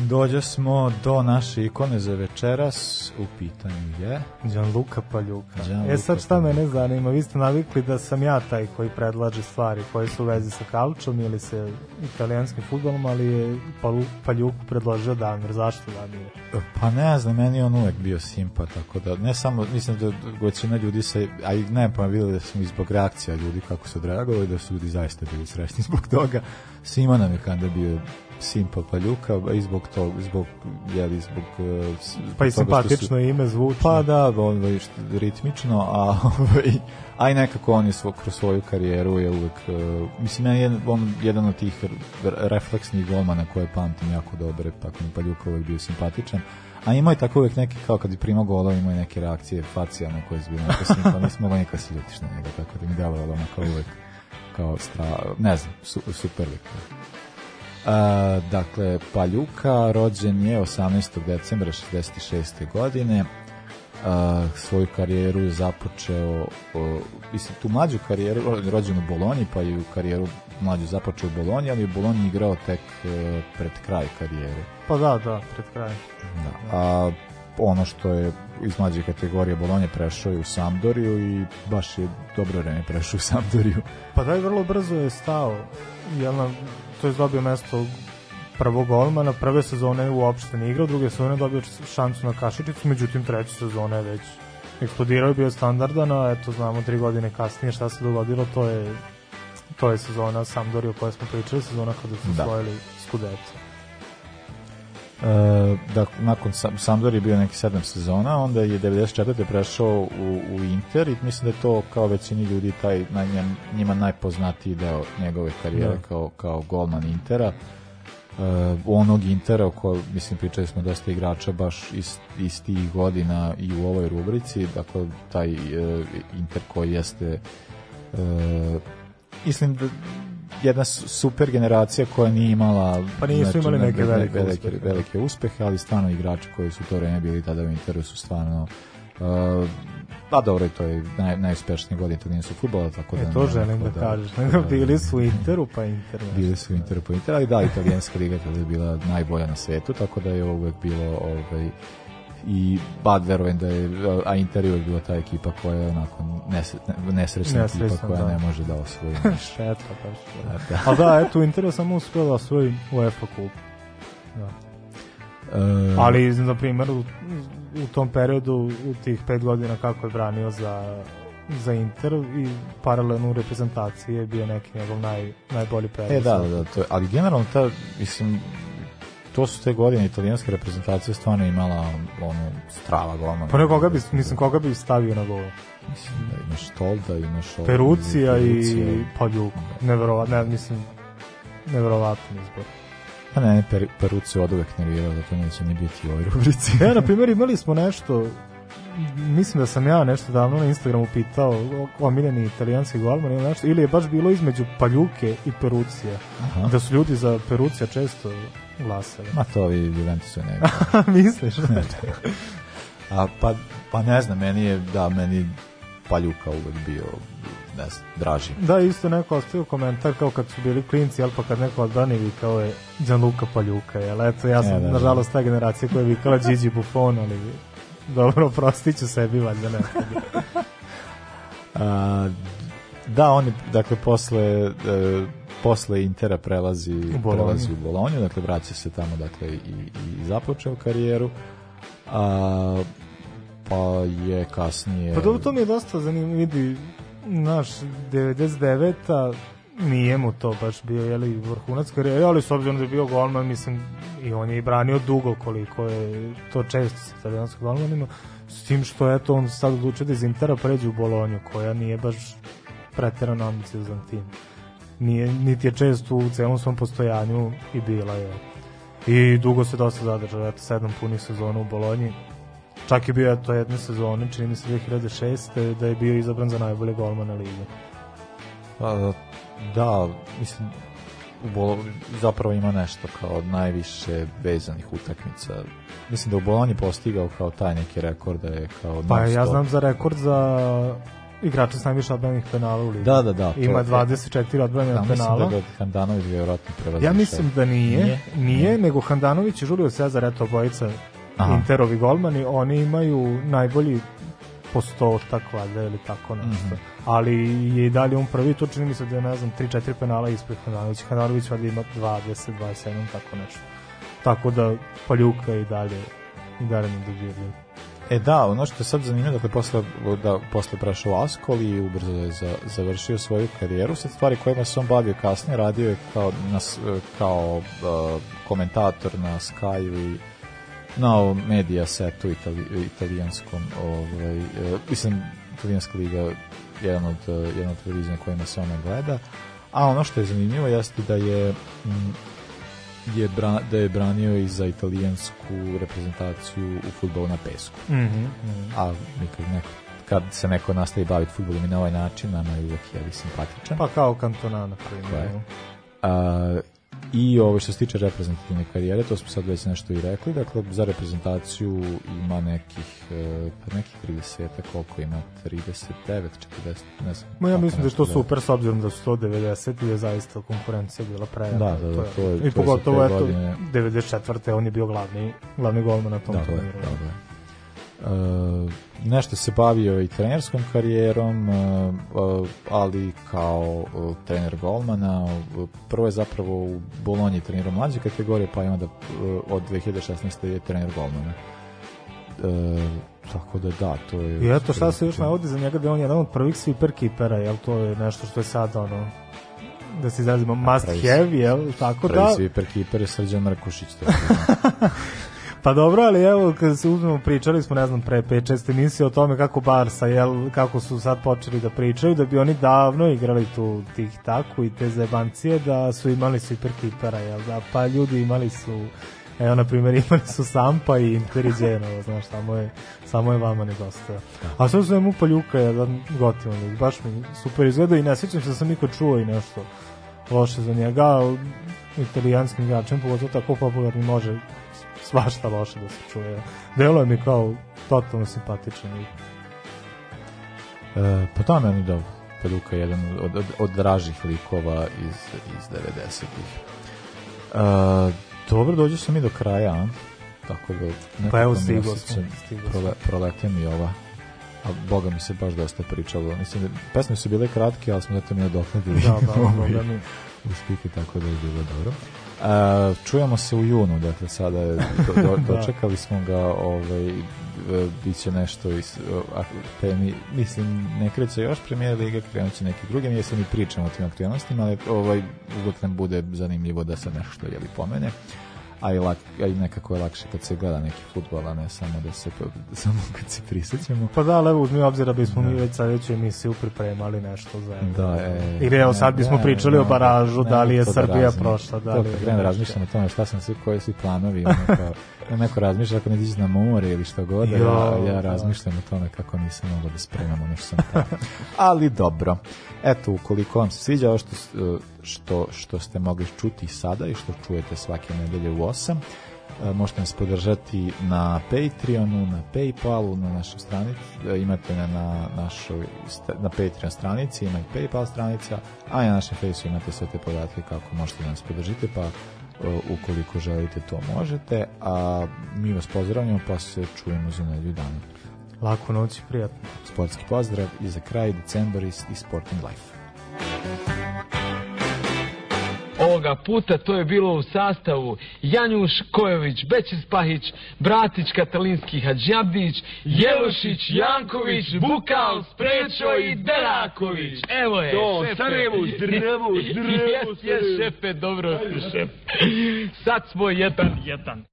Dođe smo do naše ikone za večeras. U pitanju je... Gianluca Paljuka. Gianluca E sad šta mene zanima, vi ste navikli da sam ja taj koji predlaže stvari koje su u vezi sa kaučom ili sa italijanskim futbolom, ali je Paljuku predložio Damir. Zašto Damir? Pa ne znam, meni je on uvek bio simpa, tako da, ne samo, mislim da većina ljudi se, a i ne, pa videli da smo i zbog reakcija ljudi kako su odreagovali, da su ljudi zaista bili srećni zbog toga. Svima nam je kada bio simpa Paljuka, i zbog tog, zbog, jeli, zbog... uh, s- Pa i što su- simpatično ime zvuči. Pa da, ovaj, št- ritmično, a, ovaj, a i nekako on je svo, kroz svoju karijeru je uvek, uh, mislim, ja je on jedan od tih refleksnih golmana koje pamtim jako dobre, tako mi Paljuka uvek bio simpatičan. A imao je tako uvek neki, kao kad je primao golova, imao je neke reakcije facijalne koje su bile neka simpa, nisam mogao nikad se ljutiš na njega, tako da mi delovalo ono kao uvek, kao stra, ne znam, su, super lik. A, dakle, Paljuka rođen je 18. decembra 66. godine. A, svoju karijeru je započeo o, mislim tu mlađu karijeru ro- rođen u Bolonji pa je u karijeru mlađu započeo u Bolonji ali u Bolonji igrao tek e, pred kraj karijere Pa da, da, pred krajem. da. a ono što je iz mlađe kategorije Bolonje prešao je u Sampdoriju i baš je dobro vreme prešao u Sampdoriju Pa da, i vrlo brzo je stao. Jel na, to je dobio mesto prvog golmana, prve sezone uopšte ne igrao, druge sezone dobio šansu na kašičicu, međutim treće sezone je već eksplodirao bio standardan, a eto znamo tri godine kasnije šta se dogodilo, to je to je sezona Sampdoria o kojoj smo pričali, sezona kada su Da. osvojili Scudetto. E, da, nakon Sam- Sampdoria je bio neki sedam sezona, onda je 94. prešao u, u Inter i mislim da je to kao većini ljudi taj na njem, njima najpoznatiji deo njegove karijere Da. kao, kao golman Intera. E, onog Intera o kojoj, mislim, pričali smo dosta igrača baš iz, iz tih godina i u ovoj rubrici, dakle, taj e, Inter koji jeste e, mislim da jedna su- super generacija koja nije imala znači, Pa nisu imali ne- neke ne- velike velike, uspehe. velike uspehe, ali stvarno igrači koji su to vreme bili tada u Interu su stvarno uh, pa dobro, i to je naj, najuspešnije godine italijanskog futbola, tako da... E, to želim ko da kažeš. Nego bili su u Interu, pa Inter. bili su u Interu po Interu, ali da, italijanska liga tada je bila najbolja na svetu, tako da je uvek bilo ovaj, i bad verujem da je a Inter je bila ta ekipa koja je onako nesretna, nesrećna ekipa Nesrećna, koja da. ne može da osvoji ništa. Šteta, baš. Da. Eto, Inter je samo uspio da osvoji UEFA kup. Da. E, Ali, na primjer, u, u tom periodu, u tih pet godina kako je branio za, za Inter i paralelno u reprezentaciji je bio neki njegov naj, najbolji period. E da, da, da, to je, ali generalno ta, mislim, to su te godine italijanske reprezentacije stvarno imala ono strava golmana. Pa ne, koga bi, mislim, koga bi stavio na gol? Mislim da imaš Tolda, imaš ovaj, Perucija i Perucija. Paljuk. Neverovatno, ne, mislim, neverovatan izbor. Pa ne, ne, per, Perucija od uvek nervirao, zato neće ni biti u ovoj rubrici. E, na primjer, imali smo nešto, mislim da sam ja nešto davno na Instagramu pitao o omiljeni italijanski golman ili nešto, ili je baš bilo između Paljuke i Perucija. Aha. Da su ljudi za Perucija često glasali. Ma to ovi Juventusu ne Misliš? A, pa, pa ne znam, meni je, da, meni Paljuka uvek bio, ne znam, draži. da, isto neko ostavio komentar kao kad su bili klinci, jel pa kad neko odbrani vikao je Gianluca Paljuka, jel? Eto, ja sam, E, da, da. nažalost, ta generacija koja je vikala Gigi Buffon, ali dobro, prostit ću sebi, valjda ne. A, da, on je, dakle, posle, e, posle Intera prelazi U Bolonju. prelazi u Bolonju, dakle, vraća se tamo, dakle, i, i započeo karijeru. A, pa je kasnije... Pa dobro, to mi je dosta zanimljivo, vidi, naš 99-a nije mu to baš bio jeli, vrhunac karijere, ali s obzirom da je bio golman, mislim, i on je i branio dugo koliko je to često sa italijanskim golmanima, s tim što eto, on sad odlučio da iz Intera pređe u Bolonju, koja nije baš preterano ambiciozan tim. Nije, niti je često u celom svom postojanju i bila je. I dugo se dosta zadržao, eto, sedam punih sezona u Bolonji, Čak je bio to jedne sezone, čini mi se 2006. da je bio izabran za najbolje golmana lige. A, da, mislim, u Bolo, zapravo ima nešto kao od najviše vezanih utakmica. Mislim da u Bolonji postigao kao taj neki rekord da je kao Pa ja znam za rekord za igrača s najviše odbranih penala u ligi. Da, da, da, Ima je- 24 odbranja Da, mislim penala. da ga Handanović vjerojatno prevazišao. Ja mislim da nije, Nije? nije, nego Handanović i Julio Cezar, eto obojica Aha. Interovi golmani, oni imaju najbolji postotak valjda ili tako nešto. Mhm. Ali je i dalje on prvi, to čini mi se da je, ne znam, 3-4 penala ispred Handanovića. Handanović valjda ima 20, 27, tako nešto. Tako da Paljuka i dalje i dalje ne dobijaju. E da, ono što je sad zanimljivo, dakle, posle, da, posle prešao Askol i ubrzo je za, završio svoju karijeru, sad stvari kojima se on bavio kasnije, radio je kao, na, kao uh, komentator na Sky i na ovom medija setu itali, italijanskom, ovaj, e, mislim, italijanska liga je jedan od, e, jedan od televizija kojima se ona gleda, a ono što je zanimljivo jeste da je mm, je bra, da je branio i za italijansku reprezentaciju u fudbalu na pesku. Mhm, mhm. A mi kad, neko, kad se neko nastavi baviti fudbalom i na ovaj način, nama je uvijek jeli simpatičan. Pa kao Kantona, na primjer. je. A, I ovo što se tiče reprezentativne karijere, to smo sad već nešto i rekli, dakle za reprezentaciju ima nekih, e, pa nekih 30, koliko ima, 39, 40, ne znam. Ma ja mislim da je to super s obzirom da su to 90 i je zaista konkurencija bila prejaka. Da, da, da, to je- to I pogotovo eto, godine. 94. on je bio glavni, glavni golman na tom Tako je, turniru. tako je. E, nešto se bavio i trenerskom karijerom, e, e, ali kao trener golmana. Prvo je zapravo u Bolonji trenirao mlađe kategorije, pa je onda od 2016. je trener golmana. Tako da da, to je... I eto šta se još navodi za njega da je on jedan od prvih sweeper kipera, jel to je nešto što je sad ono da se izrazimo must prvi- have, jel? Tako Prvi da, sviper keeper je Srđan Mrkušić. To je pa dobro, ali evo kad se uzmemo, pričali smo, ne znam, pre 5-6 emisije o tome kako Barsa, jel, kako su sad počeli da pričaju, da bi oni davno igrali tu tih taku i te zebancije, da su imali sweeper kipera, jel da, pa ljudi imali su Evo, na primjer, imali su Sampa i Interiđenova, znaš, samo je, samo je vama nedostaje. A sve su mu Paljuka jedan gotivan lik, baš mi super izgleda i ne sjećam se da sam nikad čuo i nešto loše za njega, italijanskim igračem, pogotovo tako popularni, može svašta loše da se čuje. Delo je mi kao totalno simpatičan lik. E, pa da, meni da Peljuka je jedan od, od, od dražih likova iz, iz 90-ih. E, dobro, dođe sam i do kraja, a? tako da Pa evo, stigao smo. prole, proletio mi ova a boga mi se baš dosta pričalo mislim da pesme su bile kratke ali smo zato mi odokladili Da, da, ovaj, da, mi. u spike, tako da je bilo dobro a, čujemo se u junu dakle sada je, do, do, Da. dočekali smo ga ovaj, e, bit će nešto iz, a, temi, mislim ne kreće još premijer liga krenut će neki drugi mi se mi pričamo o tim aktualnostima ali ovaj, uvek nam bude zanimljivo da se nešto jeli pomene a i, lak, a i nekako je lakše kad se gleda neki futbol, a ne samo da se samo kad se prisjećamo. Pa da, ali evo uzmi obzir da bismo mi već sledeću emisiju pripremali nešto za Da, e, Ili evo sad bismo ne, pričali o ne, baražu, ne, da li je to da Srbija razmi- prošla, da to li je... kad da razmišljam o tome šta sam sve, koji su planovi, ja neko razmišlja ako ne dići na more ili što god, a ja, Jo, ja da. razmišljam o tome kako nisam mogao da spremam ono što sam tamo. Ali dobro. Eto, ukoliko vam se sviđa ovo što, što, što ste mogli čuti sada i što čujete svake nedelje u 8, E, možete nas podržati na Patreonu, na Paypalu, na našoj stranici, e, imate na, na našoj na Patreon stranici, ima i Paypal stranica, a i na našem Facebooku imate sve te podatke kako možete da nas podržite, pa e, ukoliko želite to možete, a mi vas pozdravljamo pa se čujemo za nedelju dana. Laku noć i prijatno. Sportski pozdrav i za kraj decembar i, i Sporting Life. Ovoga puta to je bilo u sastavu Janjuš Kojović, Bećis Pahić, Bratić Katalinski Hadžabdić, Jelušić, Janković, Bukal, Sprečo i Deraković. Evo je, To, šefe. Sarajevo, zdravo, zdravo, Jes, jes, šefe, dobro, šef. Sad smo jedan, jedan.